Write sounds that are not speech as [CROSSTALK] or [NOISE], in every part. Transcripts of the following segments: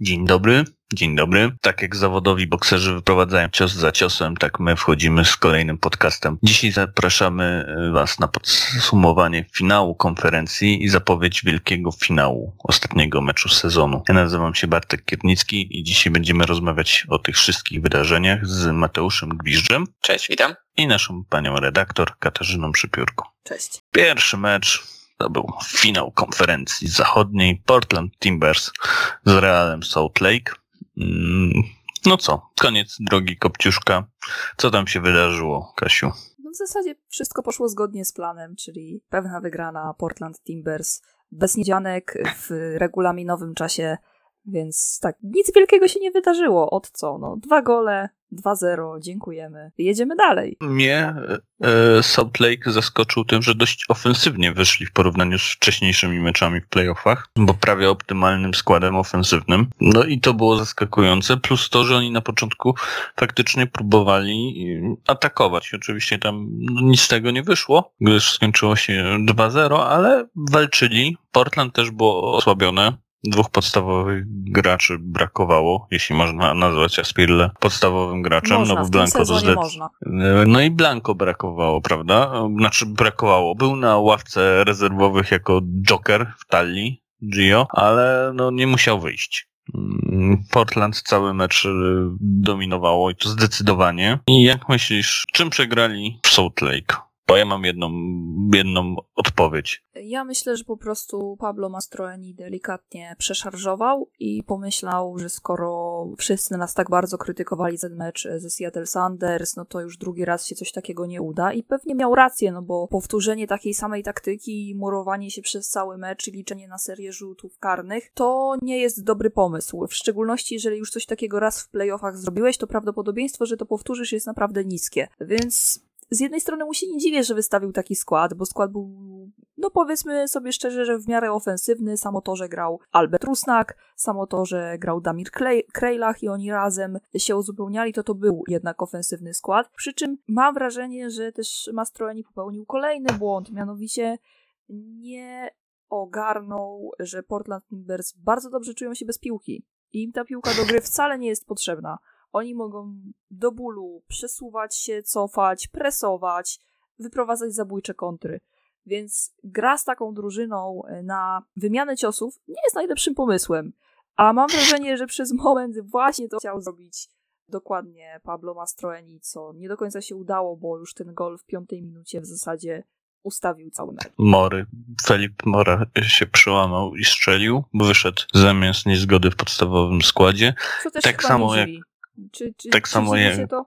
Dzień dobry, dzień dobry. Tak jak zawodowi bokserzy wyprowadzają cios za ciosem, tak my wchodzimy z kolejnym podcastem. Dzisiaj zapraszamy e, Was na podsumowanie finału konferencji i zapowiedź wielkiego finału ostatniego meczu sezonu. Ja nazywam się Bartek Kiernicki i dzisiaj będziemy rozmawiać o tych wszystkich wydarzeniach z Mateuszem Gwiżdżem. Cześć, witam. I naszą panią redaktor Katarzyną Przypiórką. Cześć. Pierwszy mecz to był finał konferencji zachodniej Portland Timbers z Realem Salt Lake. Mm, no co, koniec drogi Kopciuszka. Co tam się wydarzyło, Kasiu? No w zasadzie wszystko poszło zgodnie z planem, czyli pewna wygrana Portland Timbers bez niedzianek w regulaminowym czasie, więc tak, nic wielkiego się nie wydarzyło. Od co? No, dwa gole, 2-0, dziękujemy. Jedziemy dalej. Mnie e, Salt Lake zaskoczył tym, że dość ofensywnie wyszli w porównaniu z wcześniejszymi meczami w playoffach, bo prawie optymalnym składem ofensywnym. No i to było zaskakujące, plus to, że oni na początku faktycznie próbowali atakować. Oczywiście tam no, nic z tego nie wyszło, gdyż skończyło się 2-0, ale walczyli. Portland też było osłabione dwóch podstawowych graczy brakowało, jeśli można nazwać Aspirle podstawowym graczem, można, no bo Blanco tym sezonie można. No i Blanco brakowało, prawda? Znaczy brakowało. Był na ławce rezerwowych jako joker w talii, Gio, ale no nie musiał wyjść. Mm, Portland cały mecz y, dominowało i to zdecydowanie. I jak myślisz, czym przegrali w Salt Lake? Bo ja mam jedną, jedną odpowiedź. Ja myślę, że po prostu Pablo Mastroeni delikatnie przeszarżował i pomyślał, że skoro wszyscy nas tak bardzo krytykowali za mecz ze Seattle Sanders, no to już drugi raz się coś takiego nie uda i pewnie miał rację, no bo powtórzenie takiej samej taktyki i murowanie się przez cały mecz i liczenie na serię rzutów karnych to nie jest dobry pomysł. W szczególności, jeżeli już coś takiego raz w playoffach zrobiłeś, to prawdopodobieństwo, że to powtórzysz jest naprawdę niskie. Więc z jednej strony mu się nie dziwię, że wystawił taki skład, bo skład był, no powiedzmy sobie szczerze, że w miarę ofensywny. Samo to, że grał Albert Rusnak, samo to, że grał Damir Krejlach i oni razem się uzupełniali, to to był jednak ofensywny skład. Przy czym mam wrażenie, że też Mastroeni popełnił kolejny błąd, mianowicie nie ogarnął, że Portland Timbers bardzo dobrze czują się bez piłki. I im ta piłka do gry wcale nie jest potrzebna. Oni mogą do bólu przesuwać się, cofać, presować, wyprowadzać zabójcze kontry. Więc gra z taką drużyną e, na wymianę ciosów nie jest najlepszym pomysłem. A mam wrażenie, że przez moment właśnie to chciał zrobić dokładnie Pablo Mastroeni, co nie do końca się udało, bo już ten gol w piątej minucie w zasadzie ustawił cały mecz. Mory. Felip Mora się przełamał i strzelił, bo wyszedł zamiast niezgody w podstawowym składzie. Co też tak samo jak czy, czy, tak czy samo jak- to?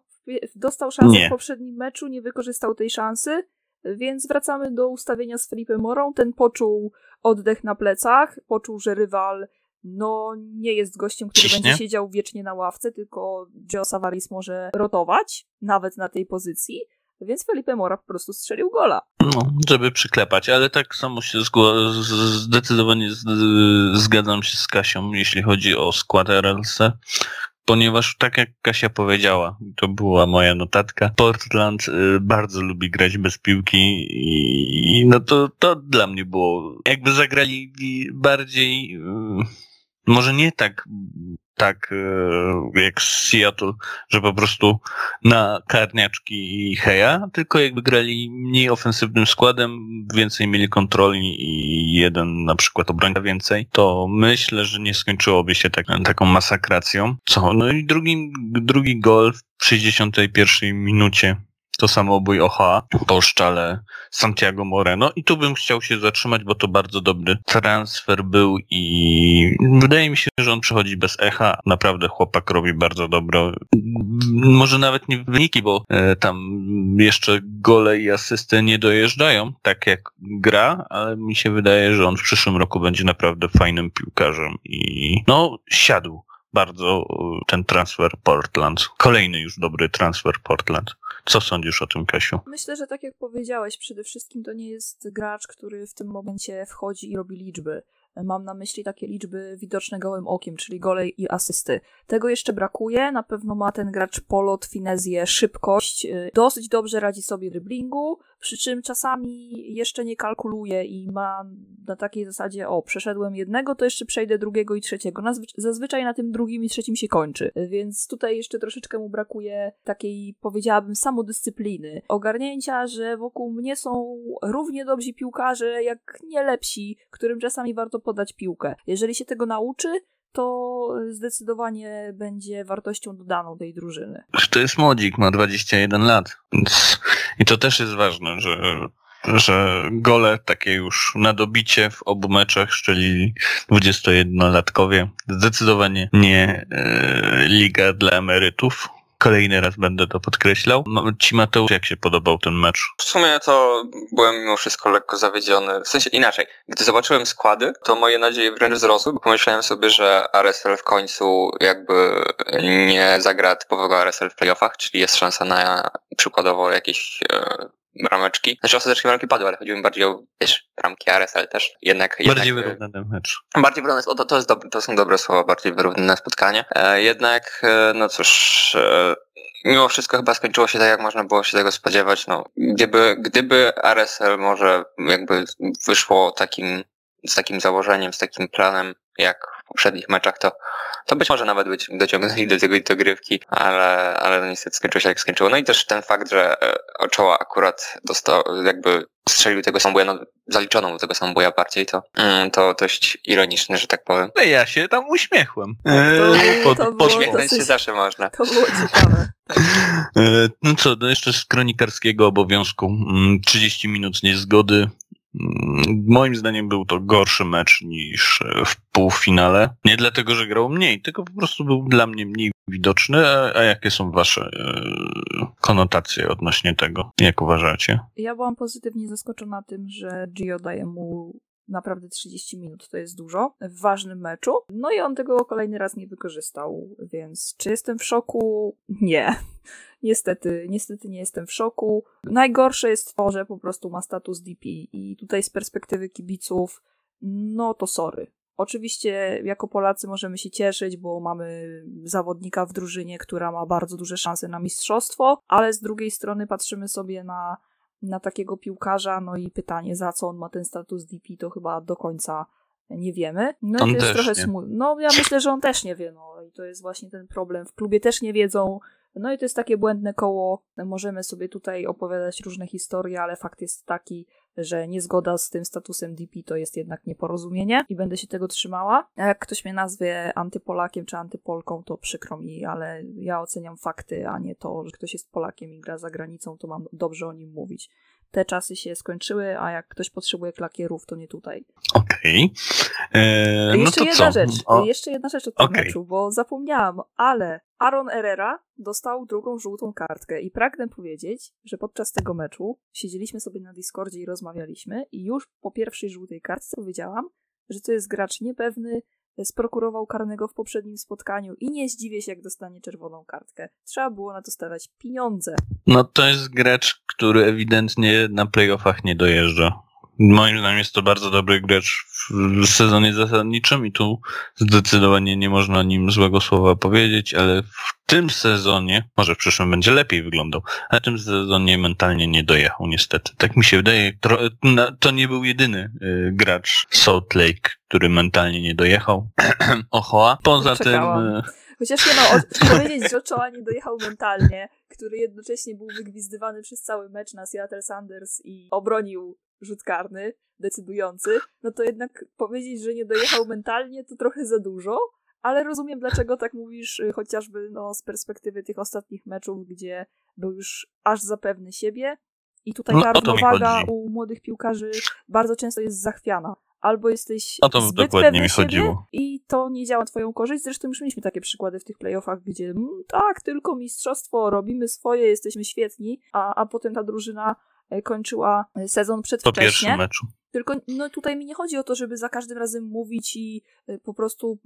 Dostał szansę Nie. w poprzednim meczu, nie wykorzystał tej szansy, więc wracamy do ustawienia z Felipem Morą. Ten poczuł oddech na plecach, poczuł, że rywal no nie jest gościem, który Ciśnie? będzie siedział wiecznie na ławce, tylko Gio Savaris może rotować, nawet na tej pozycji, więc Felipe Mora po prostu strzelił gola. No, żeby przyklepać, ale tak samo się zdecydowanie zgadzam się z Kasią, jeśli chodzi o skład RLC, ponieważ tak jak Kasia powiedziała, to była moja notatka, Portland y, bardzo lubi grać bez piłki i, no to, to dla mnie było, jakby zagrali bardziej, y, może nie tak tak y, jak Seattle, że po prostu na karniaczki i heja, tylko jakby grali mniej ofensywnym składem, więcej mieli kontroli i jeden na przykład obrońca więcej, to myślę, że nie skończyłoby się tak, taką masakracją. Co? No i drugi, drugi gol w 61 minucie to samobój Ocha po szczale Santiago Moreno i tu bym chciał się zatrzymać, bo to bardzo dobry transfer był i wydaje mi się, że on przechodzi bez echa. Naprawdę chłopak robi bardzo dobro. Może nawet nie wyniki, bo e, tam jeszcze gole i asysty nie dojeżdżają, tak jak gra, ale mi się wydaje, że on w przyszłym roku będzie naprawdę fajnym piłkarzem i no siadł bardzo ten transfer Portland. Kolejny już dobry transfer Portland. Co sądzisz o tym, Kasiu? Myślę, że tak jak powiedziałeś, przede wszystkim to nie jest gracz, który w tym momencie wchodzi i robi liczby. Mam na myśli takie liczby widoczne gołym okiem, czyli gole i asysty. Tego jeszcze brakuje. Na pewno ma ten gracz polot, finezję, szybkość. Dosyć dobrze radzi sobie driblingu. Przy czym czasami jeszcze nie kalkuluje i ma na takiej zasadzie, o, przeszedłem jednego, to jeszcze przejdę drugiego i trzeciego. Zazwyczaj na tym drugim i trzecim się kończy, więc tutaj jeszcze troszeczkę mu brakuje takiej, powiedziałabym, samodyscypliny. Ogarnięcia, że wokół mnie są równie dobrzy piłkarze, jak nie lepsi, którym czasami warto podać piłkę. Jeżeli się tego nauczy, to zdecydowanie będzie wartością dodaną tej drużyny. To jest młodzik, ma 21 lat. I to też jest ważne, że że gole takie już na dobicie w obu meczach szczeli 21-latkowie. Zdecydowanie nie e, liga dla emerytów. Kolejny raz będę to podkreślał. Ci Mateusz, jak się podobał ten mecz? W sumie to byłem mimo wszystko lekko zawiedziony. W sensie inaczej. Gdy zobaczyłem składy, to moje nadzieje wręcz wzrosły, bo pomyślałem sobie, że RSL w końcu jakby nie zagra typowego RSL w playoffach, czyli jest szansa na przykładowo jakieś e, rameczki. Znaczy ostatecznie ramki padły, ale chodziło mi bardziej o, wiesz, ramki RSL też. Jednak, bardziej jednak, wyrównany mecz. Bardziej wyrównany, to, to, jest dobre, to są dobre słowa, bardziej wyrównane spotkanie. E, jednak, e, no cóż, e, mimo wszystko chyba skończyło się tak, jak można było się tego spodziewać. No, gdyby, gdyby RSL może jakby wyszło takim, z takim założeniem, z takim planem, jak poprzednich meczach, to to być może nawet być dociągnęli do tego dogrywki, ale, ale no niestety skończyło się jak skończyło. No i też ten fakt, że e, Ochoa akurat dostał, jakby strzelił tego sambuja, no zaliczono mu tego sambuja bardziej, to, mm, to dość ironiczne, że tak powiem. No ja się tam uśmiechłem. Eee, to, to Uśmiechnąć się zawsze można. To było ciekawe. Eee, no co, no jeszcze z kronikarskiego obowiązku. 30 mm, minut niezgody, moim zdaniem był to gorszy mecz niż e, w półfinale. Nie dlatego, że grał mniej, tylko po prostu był dla mnie mniej widoczny. A, a jakie są wasze e, konotacje odnośnie tego? Jak uważacie? Ja byłam pozytywnie zaskoczona tym, że Gio daje mu naprawdę 30 minut to jest dużo w ważnym meczu. No i on tego kolejny raz nie wykorzystał, więc czy jestem w szoku? Nie. [LAUGHS] Niestety, niestety nie jestem w szoku. Najgorsze jest to, że po prostu ma status DP i tutaj z perspektywy kibiców, no to sorry. Oczywiście jako Polacy możemy się cieszyć, bo mamy zawodnika w drużynie, która ma bardzo duże szanse na mistrzostwo, ale z drugiej strony patrzymy sobie na, na takiego piłkarza, no i pytanie, za co on ma ten status DP, to chyba do końca nie wiemy. No on i to jest trochę smutne. No ja myślę, że on też nie wie, no i to jest właśnie ten problem. W klubie też nie wiedzą, no i to jest takie błędne koło. Możemy sobie tutaj opowiadać różne historie, ale fakt jest taki, że niezgoda z tym statusem DP to jest jednak nieporozumienie i będę się tego trzymała. Jak ktoś mnie nazwie antypolakiem czy antypolką, to przykro mi, ale ja oceniam fakty, a nie to, że ktoś jest Polakiem i gra za granicą, to mam dobrze o nim mówić te czasy się skończyły, a jak ktoś potrzebuje klakierów, to nie tutaj. Okej. Okay. Eee, no jeszcze jedna co? rzecz, o... jeszcze jedna rzecz o tym okay. meczu, bo zapomniałam, ale Aaron Herrera dostał drugą żółtą kartkę i pragnę powiedzieć, że podczas tego meczu siedzieliśmy sobie na Discordzie i rozmawialiśmy i już po pierwszej żółtej kartce powiedziałam, że to jest gracz niepewny, sprokurował karnego w poprzednim spotkaniu i nie zdziwię się, jak dostanie czerwoną kartkę. Trzeba było na to stawiać pieniądze. No to jest gracz, który ewidentnie na playoffach nie dojeżdża. Moim zdaniem jest to bardzo dobry gracz w sezonie zasadniczym i tu zdecydowanie nie można nim złego słowa powiedzieć, ale w tym sezonie, może w przyszłym będzie lepiej wyglądał, ale w tym sezonie mentalnie nie dojechał niestety. Tak mi się wydaje, to nie był jedyny y, gracz Salt Lake, który mentalnie nie dojechał. [CLEARS THROAT] Ochoa. Poza Czekałam. tym... Chociaż nie no, powiedzieć, że Ochoa nie dojechał mentalnie, który jednocześnie był wygwizdywany przez cały mecz na Seattle Sanders i obronił rzut karny decydujący, no to jednak powiedzieć, że nie dojechał mentalnie, to trochę za dużo, ale rozumiem, dlaczego tak mówisz, y, chociażby no, z perspektywy tych ostatnich meczów, gdzie był już aż zapewny siebie. I tutaj no, ta równowaga u młodych piłkarzy bardzo często jest zachwiana. Albo jesteś o to zbyt pewny mi chodziło. i to nie działa twoją korzyść. Zresztą już mieliśmy takie przykłady w tych playoffach, gdzie mm, tak, tylko mistrzostwo, robimy swoje, jesteśmy świetni, a, a potem ta drużyna kończyła sezon przedwcześnie. Po pierwszym meczu. Tylko no, tutaj mi nie chodzi o to, żeby za każdym razem mówić i e, po prostu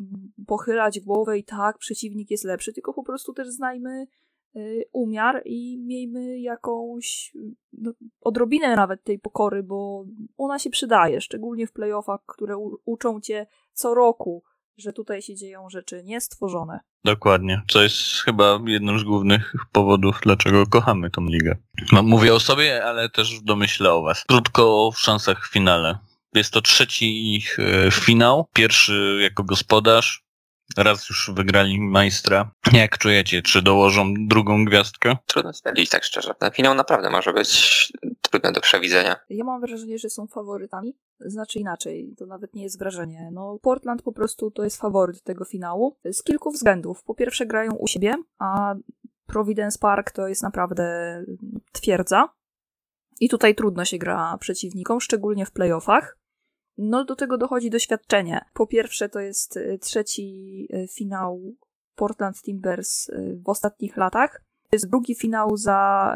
pochylać głowę i tak, przeciwnik jest lepszy, tylko po prostu też znajmy e, umiar i miejmy jakąś no, odrobinę nawet tej pokory, bo ona się przydaje, szczególnie w playoffach, które u- uczą cię co roku że tutaj się dzieją rzeczy niestworzone. Dokładnie, co jest chyba jednym z głównych powodów, dlaczego kochamy tą ligę. Mówię o sobie, ale też w domyśle o was. Krótko o szansach w finale. Jest to trzeci ich e, finał, pierwszy jako gospodarz. Raz już wygrali majstra. Jak czujecie, czy dołożą drugą gwiazdkę? Trudno stwierdzić, tak szczerze. Ten finał naprawdę może być trudny do przewidzenia. Ja mam wrażenie, że są faworytami. Znaczy inaczej, to nawet nie jest wrażenie. No, Portland po prostu to jest faworyt tego finału z kilku względów. Po pierwsze, grają u siebie, a Providence Park to jest naprawdę twierdza. I tutaj trudno się gra przeciwnikom, szczególnie w playoffach. No do tego dochodzi doświadczenie. Po pierwsze to jest y, trzeci y, finał Portland Timbers y, w ostatnich latach. Jest drugi finał za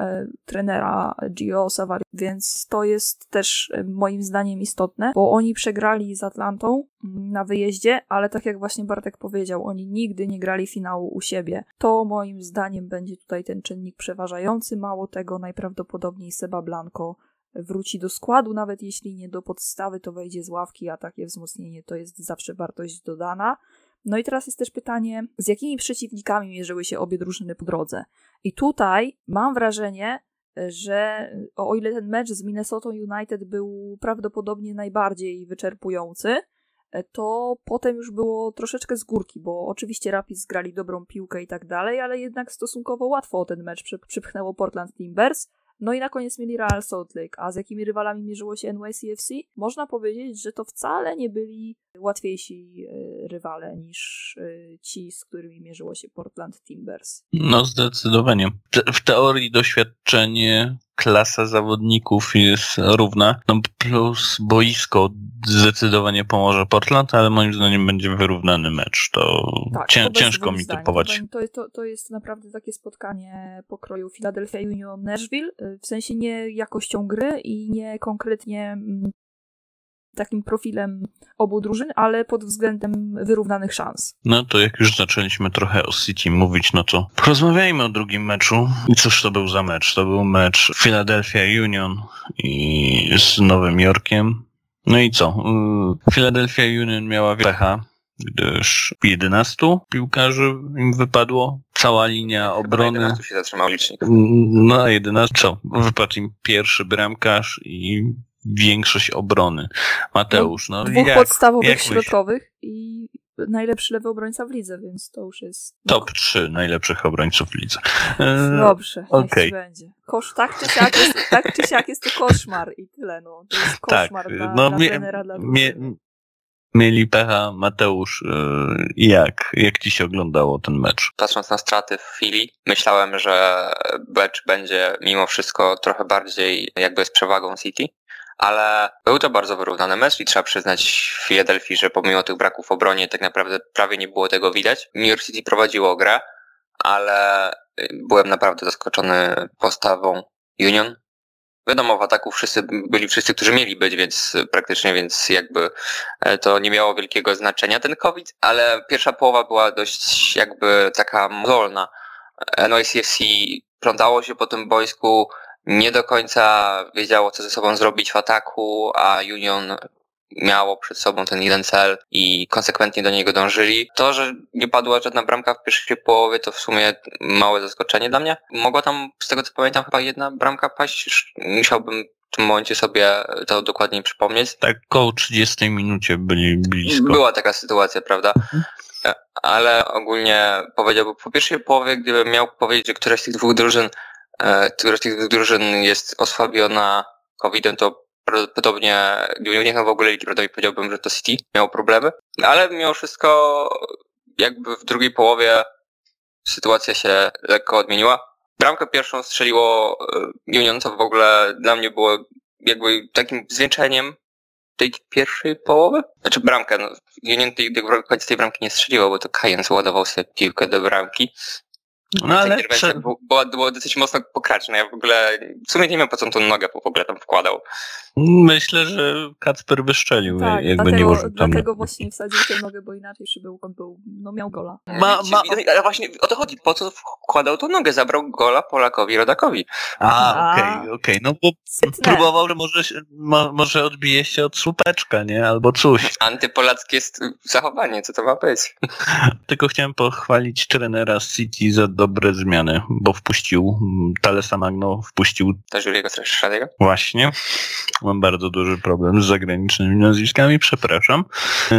trenera Gio Savary, więc to jest też moim zdaniem istotne, bo oni przegrali z Atlantą mm, na wyjeździe, ale tak jak właśnie Bartek powiedział, oni nigdy nie grali finału u siebie. To moim zdaniem będzie tutaj ten czynnik przeważający. Mało tego, najprawdopodobniej Seba Blanco wróci do składu, nawet jeśli nie do podstawy, to wejdzie z ławki, a takie wzmocnienie to jest zawsze wartość dodana. No i teraz jest też pytanie, z jakimi przeciwnikami mierzyły się obie drużyny po drodze. I tutaj mam wrażenie, że o ile ten mecz z Minnesota United był prawdopodobnie najbardziej wyczerpujący, to potem już było troszeczkę z górki, bo oczywiście Rapids grali dobrą piłkę i tak dalej, ale jednak stosunkowo łatwo ten mecz przypchnęło Portland Timbers. No i na koniec mieli Real Salt Lake. A z jakimi rywalami mierzyło się NYCFC? Można powiedzieć, że to wcale nie byli łatwiejsi e, rywale niż e, ci, z którymi mierzyło się Portland Timbers. No zdecydowanie. W teorii doświadczenie klasa zawodników jest równa. No plus boisko zdecydowanie pomoże Portland, ale moim zdaniem będzie wyrównany mecz. To, tak, cię, ciężko mi typować. To, to, to jest naprawdę takie spotkanie pokroju Philadelphia Union Nashville, w sensie nie jakością gry i nie konkretnie mm, takim profilem obu drużyn, ale pod względem wyrównanych szans. No to jak już zaczęliśmy trochę o City mówić, no to porozmawiajmy o drugim meczu. I cóż to był za mecz? To był mecz Philadelphia Union i z Nowym Jorkiem. No i co? Y, Philadelphia Union miała pecha, gdyż 11 piłkarzy im wypadło. Cała linia obrony. Na 11 się zatrzymał licznik. No a 11 co? Wypadł im pierwszy bramkarz i większość obrony. Mateusz, no, no Dwóch jak, podstawowych jak środkowych i najlepszy lewy obrońca w lidze, więc to już jest... No, Top 3 najlepszych obrońców w lidze. E, Dobrze, okay. będzie. Kosz, tak, czy siak jest, tak czy siak jest to koszmar i tyle, no. To jest tak, koszmar tak, dla, no, dla mie, trenera, dla mie, Mieli pecha Mateusz, e, jak, jak ci się oglądało ten mecz? Patrząc na straty w chwili, myślałem, że mecz będzie mimo wszystko trochę bardziej jakby z przewagą City, ale był to bardzo wyrównany mecz i trzeba przyznać w Philadelphia, że pomimo tych braków w obronie tak naprawdę prawie nie było tego widać. New York City prowadziło grę, ale y, byłem naprawdę zaskoczony postawą Union. Wiadomo, w ataku wszyscy byli wszyscy, którzy mieli być, więc praktycznie, więc jakby e, to nie miało wielkiego znaczenia ten COVID, ale pierwsza połowa była dość jakby taka mozolna. NYCFC plątało się po tym boisku, nie do końca wiedziało, co ze sobą zrobić w ataku, a Union miało przed sobą ten jeden cel i konsekwentnie do niego dążyli. To, że nie padła żadna bramka w pierwszej połowie, to w sumie małe zaskoczenie dla mnie. Mogła tam, z tego co pamiętam, chyba jedna bramka paść. Musiałbym w tym momencie sobie to dokładnie przypomnieć. Tak, koło 30 minucie byli blisko. Była taka sytuacja, prawda? Mhm. Ale ogólnie powiedziałbym, po pierwszej połowie, gdybym miał powiedzieć, że któraś z tych dwóch drużyn E, która z tych drużyn jest osłabiona COVID-em, to prawdopodobnie nie w ogóle ligi, prawdopodobnie powiedziałbym, że to City miało problemy, ale mimo wszystko jakby w drugiej połowie sytuacja się lekko odmieniła. Bramkę pierwszą strzeliło e, Union, co w ogóle dla mnie było jakby takim zwieńczeniem tej pierwszej połowy. Znaczy bramkę, no, Union tej, tej, tej bramki nie strzeliło, bo to Kajen zładował sobie piłkę do bramki No ale interwencja prze... była, była dosyć mocno pokraczna. Ja w ogóle w sumie nie wiem po co on tą nogę w ogóle tam wkładał. myślę, że Kacper wystrzelił, Tak, jakby dlatego, nie użył tam. dlatego właśnie wsadził tę nogę, bo inaczej szybyłką był, no miał gola. Ma- ma- Ale właśnie o to chodzi, po co wkładał tą nogę? Zabrał gola Polakowi, Rodakowi. A, okej, okej, no bo Sytne. próbował, że może, może odbije się od słupeczka, nie? Albo coś. Antypolackie jest zachowanie, co to ma być? [LAUGHS] Tylko chciałem pochwalić trenera City za dobre zmiany, bo wpuścił mm, Talesa Magno, wpuścił To Juliego Straszadego? właśnie. Mam bardzo duży problem z zagranicznymi nazwiskami, przepraszam. Yy,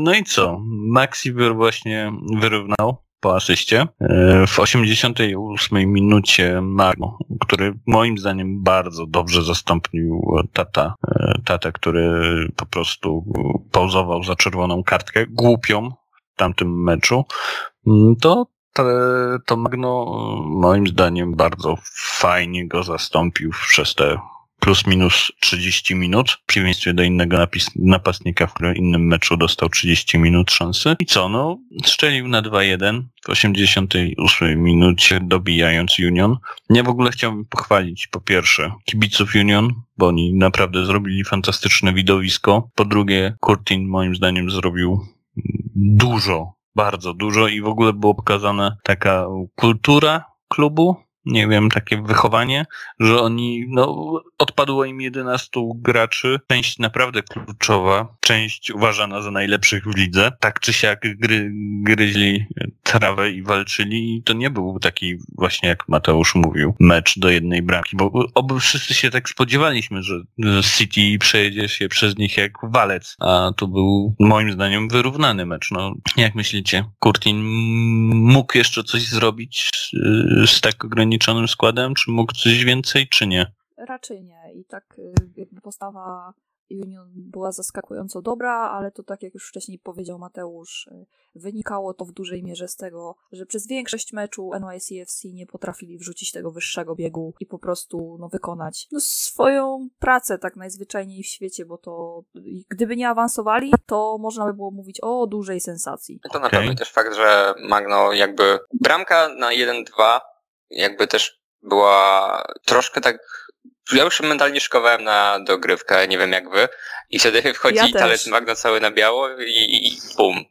No i co? Maxi właśnie wyrównał po asyście. Yy, W 88 minucie Magno, który moim zdaniem bardzo dobrze zastąpił Tata, yy, Tata, który po prostu pauzował za czerwoną kartkę, głupią w tamtym meczu, Mm, to to, Magno y, moim zdaniem bardzo fajnie go zastąpił przez te plus minus 30 minut, w przeciwieństwie do innego napis, napastnika, w którym innym meczu dostał 30 minut szansy. I co, no, strzelił na 2-1 w 88 minucie, dobijając Union. Ja w ogóle chciałbym pochwalić po pierwsze kibiców Union, bo oni naprawdę zrobili fantastyczne widowisko. Po drugie, Kurtin moim zdaniem zrobił dużo, bardzo dużo i w ogóle było pokazana taka kultura klubu, nie wiem, takie wychowanie, że oni, no, odpadło im 11 graczy, część naprawdę kluczowa, część uważana za najlepszych w lidze, tak czy siak gry, gryźli trawę i walczyli i to nie był taki właśnie, jak Mateusz mówił, mecz do jednej bramki, bo oby wszyscy się tak spodziewaliśmy, że City przejedzie się przez nich jak walec, a to był moim zdaniem wyrównany mecz. No, jak myślicie, Kurtin mógł jeszcze coś zrobić yy, z tak ograniczonym składem, czy mógł coś więcej, czy nie? Raczej nie. I tak y, jakby postawa Union była zaskakująco dobra, ale to tak jak już wcześniej powiedział Mateusz, y, wynikało to w dużej mierze z tego, że przez większość meczu NYCFC nie potrafili wrzucić tego wyższego biegu i po prostu no, wykonać no, swoją pracę tak najzwyczajniej w świecie, bo to gdyby nie awansowali, to można by było mówić o dużej sensacji. To na pewno też fakt, że Magno jakby bramka na 1-2 jakby też była troszkę tak ja już mentalnie szykowałem na dogrywkę, nie wiem jak wy. I wtedy wchodzi Ja talent Magno cały na biało i, i bum.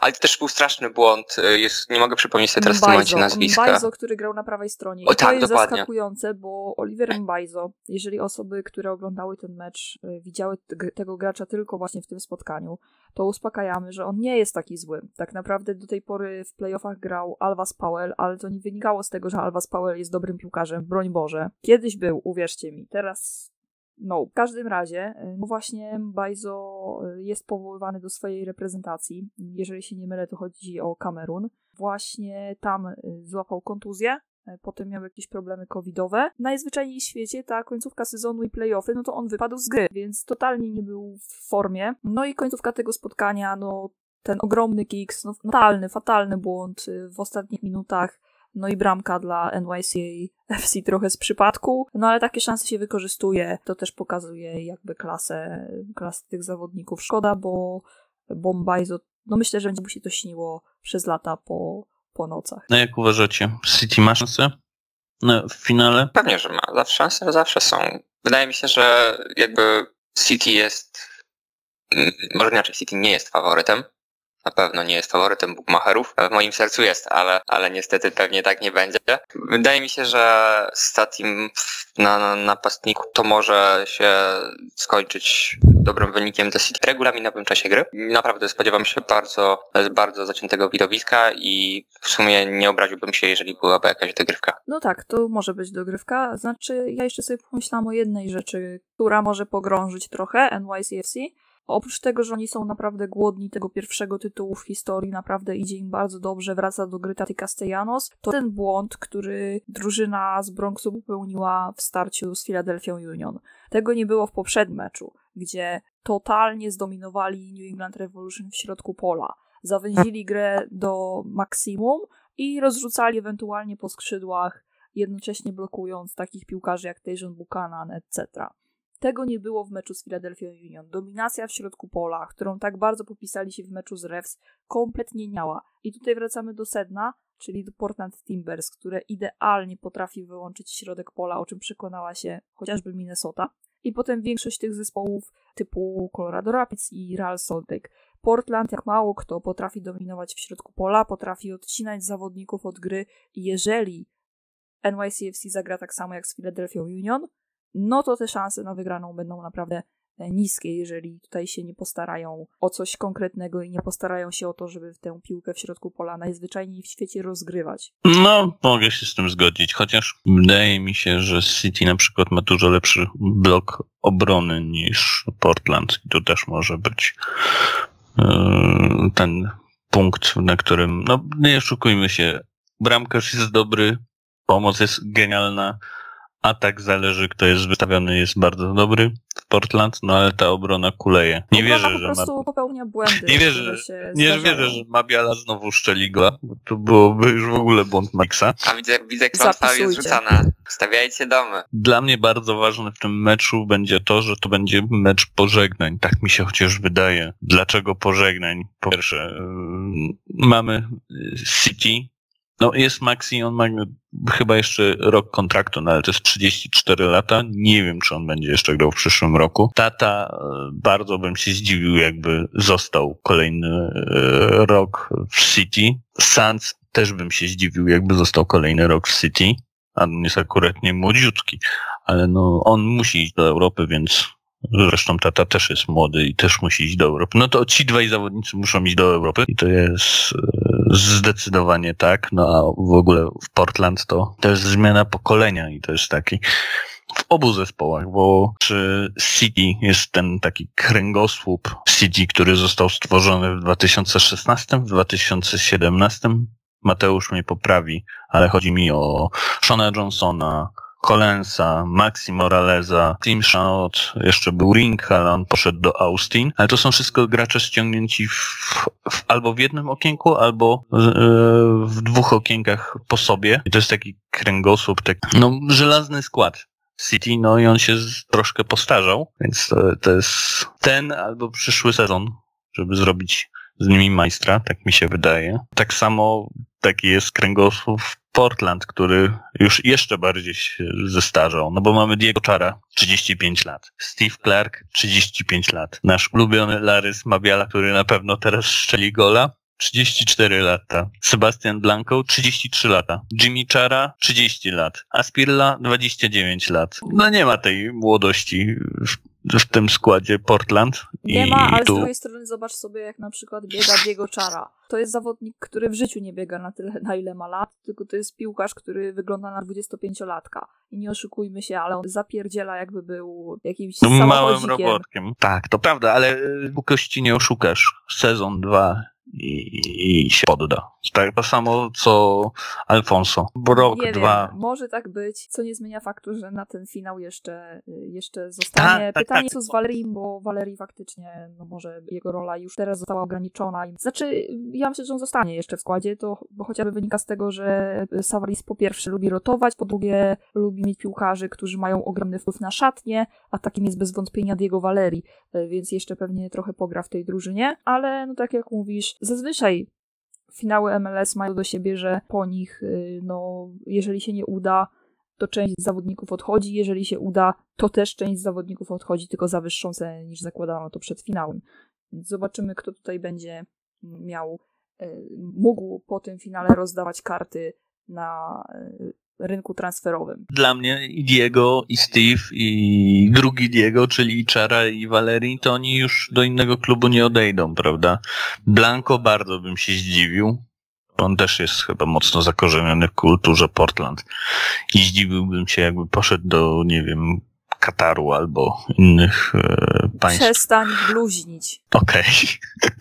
Ale to też był straszny błąd. Jest, nie mogę przypomnieć sobie teraz w tym momencie nazwiska. Który grał na prawej stronie. I O, to tak, jest dokładnie. zaskakujące, bo Oliver Mbaizo, jeżeli osoby, które oglądały ten mecz, y, widziały te- tego gracza tylko właśnie w tym spotkaniu, to uspokajamy, że on nie jest taki zły. Tak naprawdę do tej pory w playoffach grał Alvas Powell, ale to nie wynikało z tego, że Alvas Powell jest dobrym piłkarzem, broń Boże. Kiedyś był, uwierzcie mi. Teraz no, w każdym razie, y, no właśnie Bajzo y, jest powoływany do swojej reprezentacji. Jeżeli się nie mylę, to chodzi o Kamerun. Właśnie tam y, złapał kontuzję, potem miał jakieś problemy covidowe. Najzwyczajniej w świecie ta końcówka sezonu i playoffy, no to on wypadł z gry, więc totalnie nie był w formie. No i końcówka tego spotkania, no ten ogromny kiks, no fatalny, fatalny błąd w ostatnich minutach. No i bramka dla NYCA FC trochę z przypadku, no ale takie szanse się wykorzystuje. To też pokazuje jakby klasę, klasę tych zawodników. Szkoda, bo Bombajzo, no myślę, że będzie mu się to śniło przez lata po, po nocach. No jak uważacie, City ma szansę no, w finale? Pewnie, że ma. Zawsze szanse zawsze są. Wydaje mi się, że jakby City jest. Może inaczej, City nie jest faworytem. Na pewno nie jest faworytem Bookmacherów. W moim sercu jest, ale, ale niestety pewnie tak nie będzie. Wydaje mi się, że Statim na, na napastniku to może się skończyć dobrym wynikiem dla City regulaminowym czasie gry. Naprawdę spodziewam się bardzo, bardzo zaciętego widowiska i w sumie nie obraziłbym się, jeżeli byłaby jakaś dogrywka. No tak, to może być dogrywka. Znaczy, ja jeszcze sobie pomyślałam o jednej rzeczy, która może pogrążyć trochę NYCFC. Oprócz tego, że oni są naprawdę głodni tego pierwszego tytułu w historii, naprawdę idzie im bardzo dobrze, wraca do gry Tati Castellanos, to ten błąd, który drużyna z Bronxu popełniła w starciu z Philadelphia Union. Tego nie było w poprzednim meczu, gdzie totalnie zdominowali New England Revolution w środku pola. Zawęzili grę do maksimum i rozrzucali ewentualnie po skrzydłach, jednocześnie blokując takich piłkarzy jak Tejon Buchanan, etc. Tego nie było w meczu z Philadelphia Union. Dominacja w środku pola, którą tak bardzo popisali się w meczu z Refs, kompletnie miała. I tutaj wracamy do sedna, czyli do Portland Timbers, które idealnie potrafi wyłączyć środek pola, o czym przekonała się chociażby Minnesota. I potem większość tych zespołów typu Colorado Rapids i Real Salt Lake. Portland, jak mało kto, potrafi dominować w środku pola, potrafi odcinać zawodników od gry jeżeli NYCFC zagra tak samo jak z Philadelphia Union, no to te szanse na wygraną będą naprawdę e, niskie, jeżeli tutaj się nie postarają o coś konkretnego i nie postarają się o to, żeby tę piłkę w środku pola najzwyczajniej w świecie rozgrywać. No, mogę się z tym zgodzić, chociaż wydaje mi się, że City na przykład ma dużo lepszy blok obrony niż Portland. I to też może być yy, ten punkt, na którym, no nie oszukujmy się, bramkarz jest dobry, pomoc jest genialna, atak zależy, kto jest wystawiony, jest bardzo dobry w Portland, no ale ta obrona kuleje. Nie Obrona wierzę, po że prostu ma... popełnia błędy. Nie wierzę, nie zdarzają. wierzę, że Mabiala znowu szczeli gola, bo to byłoby już w ogóle błąd Maxa. A widzę, widzę klątwa jest rzucana. Stawiajcie domy. Dla mnie bardzo ważne w tym meczu będzie to, że to będzie mecz pożegnań. Tak mi się chociaż wydaje. Dlaczego pożegnań? Po pierwsze, yy, mamy City. No jest Maxi, on ma chyba jeszcze rok kontraktu, no ale to jest 34 lata. Nie wiem, czy on będzie jeszcze grał w przyszłym roku. Tata, yy, bardzo bym się zdziwił, jakby został kolejny yy, rok w City. Sanz też bym się zdziwił, jakby został kolejny rok w City. A on jest akurat nie młodziutki, ale no on musi iść do Europy, więc zresztą tata też jest młody i też musi iść do Europy. No to ci dwaj zawodnicy muszą iść do Europy i to jest e, zdecydowanie tak. No a w ogóle w Portland to, jest zmiana pokolenia i to jest taki w obu zespołach, bo przy City jest ten taki kręgosłup City, który został stworzony w 2016, w 2017. Mateusz mnie poprawi, ale chodzi mi o Shona Johnsona, Collensa, Maxi Moraleza, Tim Shanot, jeszcze był Ring, ale on poszedł do Austin. Ale to są wszystko gracze ściągnięci w, w, albo w jednym okienku, albo e, w dwóch okienkach po sobie. I to jest taki kręgosłup, taki, no, żelazny skład. City, no i on się z, troszkę postarzał, więc to, to jest ten albo przyszły sezon, żeby zrobić z nimi majstra, tak mi się wydaje. Tak samo taki jest kręgosłup Portland, który już jeszcze bardziej się zestarzał, no bo mamy Diego Chara, 35 lat, Steve Clark, 35 lat, nasz ulubiony Larys Mabiala, który na pewno teraz strzeli gola, 34 lata. Sebastian Blanco, 33 lata. Jimmy Chara, 30 lat. Aspirla, 29 lat. No nie ma tej młodości w, tym składzie Portland. Nie ma, ale tu... z drugiej strony zobacz sobie, jak na przykład biega Diego Chara. To jest zawodnik, który w życiu nie biega na tyle, na ile ma lat, tylko to jest piłkarz, który wygląda na 25-latka. I nie oszukujmy się, ale on zapierdziela jakby był jakimś małym robotkiem. Tak, to prawda, ale y, kości nie oszukasz. Sezon, dwa i, i się podda. Tak, to samo co Alfonso. Rok, nie dwa. Wiem, może tak być, co nie zmienia faktu, że na ten finał jeszcze, jeszcze zostanie. Tak, tak, Pytanie tak. co z Valerim, bo Valerii faktycznie, no może jego rola już teraz została ograniczona. Znaczy, ja myślę, że on zostanie jeszcze w składzie, to bo chociażby wynika z tego, że Savaris po pierwsze lubi rotować, po drugie lubi mieć piłkarzy, którzy mają ogromny wpływ na szatnie, a takim jest bez wątpienia Diego Valeri, y, więc jeszcze pewnie trochę pogra w tej drużynie, ale no tak jak mówisz, zazwyczaj finały MLS mają do siebie, że po nich, y, no, jeżeli się nie uda, to część zawodników odchodzi, jeżeli się uda, to też część zawodników odchodzi, tylko za wyższą cenę niż zakładano to przed finałem. Zobaczymy, kto tutaj będzie miał, y, mógł po tym finale rozdawać karty na y, rynku transferowym. Dla mnie i Diego, i Steve, i drugi Diego, czyli i Chara, i Valerii, to oni już do innego klubu nie odejdą, prawda? Blanco bardzo bym się zdziwił. On też jest chyba mocno zakorzeniony w kulturze Portland. I zdziwiłbym się, jakby poszedł do, nie wiem, Kataru albo innych e, państw. Przestań bluźnić. Okej.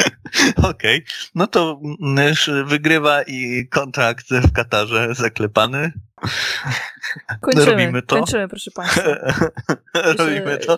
[LAUGHS] Okej. No to mm, już wygrywa i kontrakt w Katarze zaklepany. Kończymy, Robimy to? kończymy proszę Państwa. [LAUGHS] Robimy to.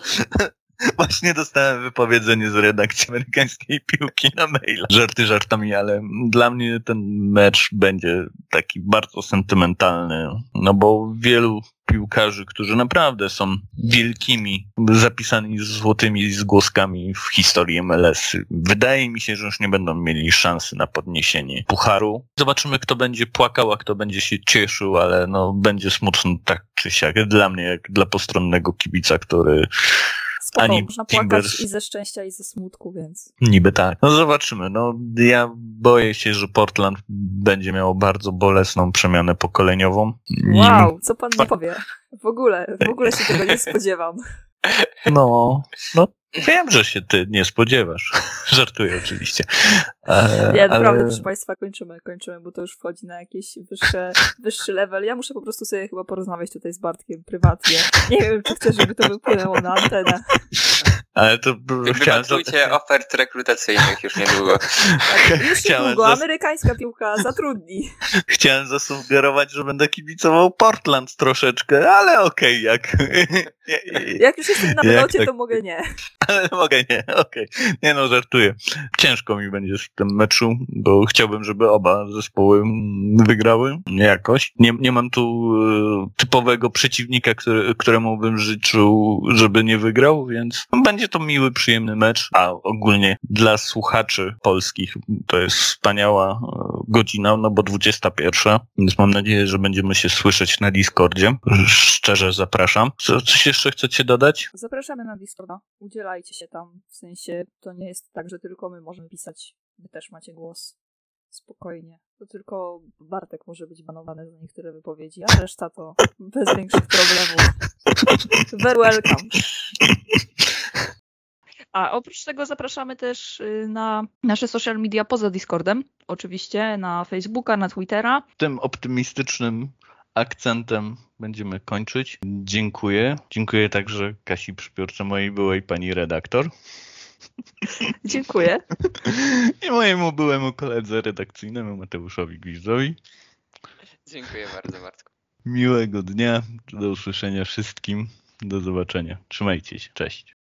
[LAUGHS] Właśnie dostałem wypowiedzenie z redakcji amerykańskiej piłki na maila. Żarty żartami, ale dla mnie ten mecz będzie taki bardzo sentymentalny, no bo wielu piłkarzy, którzy naprawdę są wielkimi, zapisani z złotymi zgłoskami w historii MLS. Wydaje mi się, że już nie będą mieli szansy na podniesienie pucharu. Zobaczymy, kto będzie płakał, a kto będzie się cieszył, ale no będzie smutno tak czy siak. Dla mnie, jak dla postronnego kibica, który Spoko, Ani można płakać i ze szczęścia, i ze smutku, więc... Niby tak. No zobaczymy. No ja boję się, że Portland będzie miało bardzo bolesną przemianę pokoleniową. Wow, co pan nie powie? W ogóle, w ogóle się tego nie [LAUGHS] spodziewam. No, no wiem, że się ty nie spodziewasz. [LAUGHS] Żartuję oczywiście. E, Nie, naprawdę, ale- proszę Państwa, kończymy, kończymy, bo to już wchodzi na jakiś wyższe, wyższy level. Ja muszę po prostu sobie chyba porozmawiać tutaj z Bartkiem prywatnie. Nie wiem, czy chcę, żeby to wypłynęło na antenę. Ale to chciałem... Wylądujcie ofert rekrutacyjnych już niedługo. [LAUGHS] Już Chciałem niedługo amerykańska piłka zatrudni. [LAUGHS] Chciałem zasugerować, że będę kibicował Portland troszeczkę, ale okej, jak... [LAUGHS] Jak już jestem na wylocie, tak- to mogę nie. Ale mogę nie, okej. Nie no, żartuję. Ciężko mi będzie w tym meczu, bo chciałbym, żeby oba zespoły wygrały jakoś. Nie, nie mam tu e, typowego przeciwnika, który, któremu bym życzył, żeby nie wygrał, więc będzie to miły, przyjemny mecz, a ogólnie dla słuchaczy polskich to jest wspaniała e, godzina, no bo 21, więc mam nadzieję, że będziemy się słyszeć na Discordzie. Szczerze zapraszam. Co, coś jeszcze chcecie dodać? Zapraszamy na Discorda. Udzielajcie się tam. W sensie to nie jest tak, że tylko my możemy pisać. Wy też macie głos. Spokojnie. To tylko Bartek może być banowany za niektóre wypowiedzi, a reszta to bez większych problemów. [LAUGHS] Very welcome. A oprócz tego zapraszamy też y, na nasze social media poza Discordem. Oczywiście na Facebooka, na Twittera. tym optymistycznym akcentem będziemy kończyć. Dziękuję. Dziękuję także Kasi Przypiórce, mojej byłej pani redaktor [LAUGHS] Dziękuję. i mojemu byłemu koledze redakcyjnemu Mateuszowi Gwizdowi. Dziękuję bardzo, Bartku. Miłego dnia. Do usłyszenia wszystkim. Do zobaczenia. Trzymajcie się. Cześć.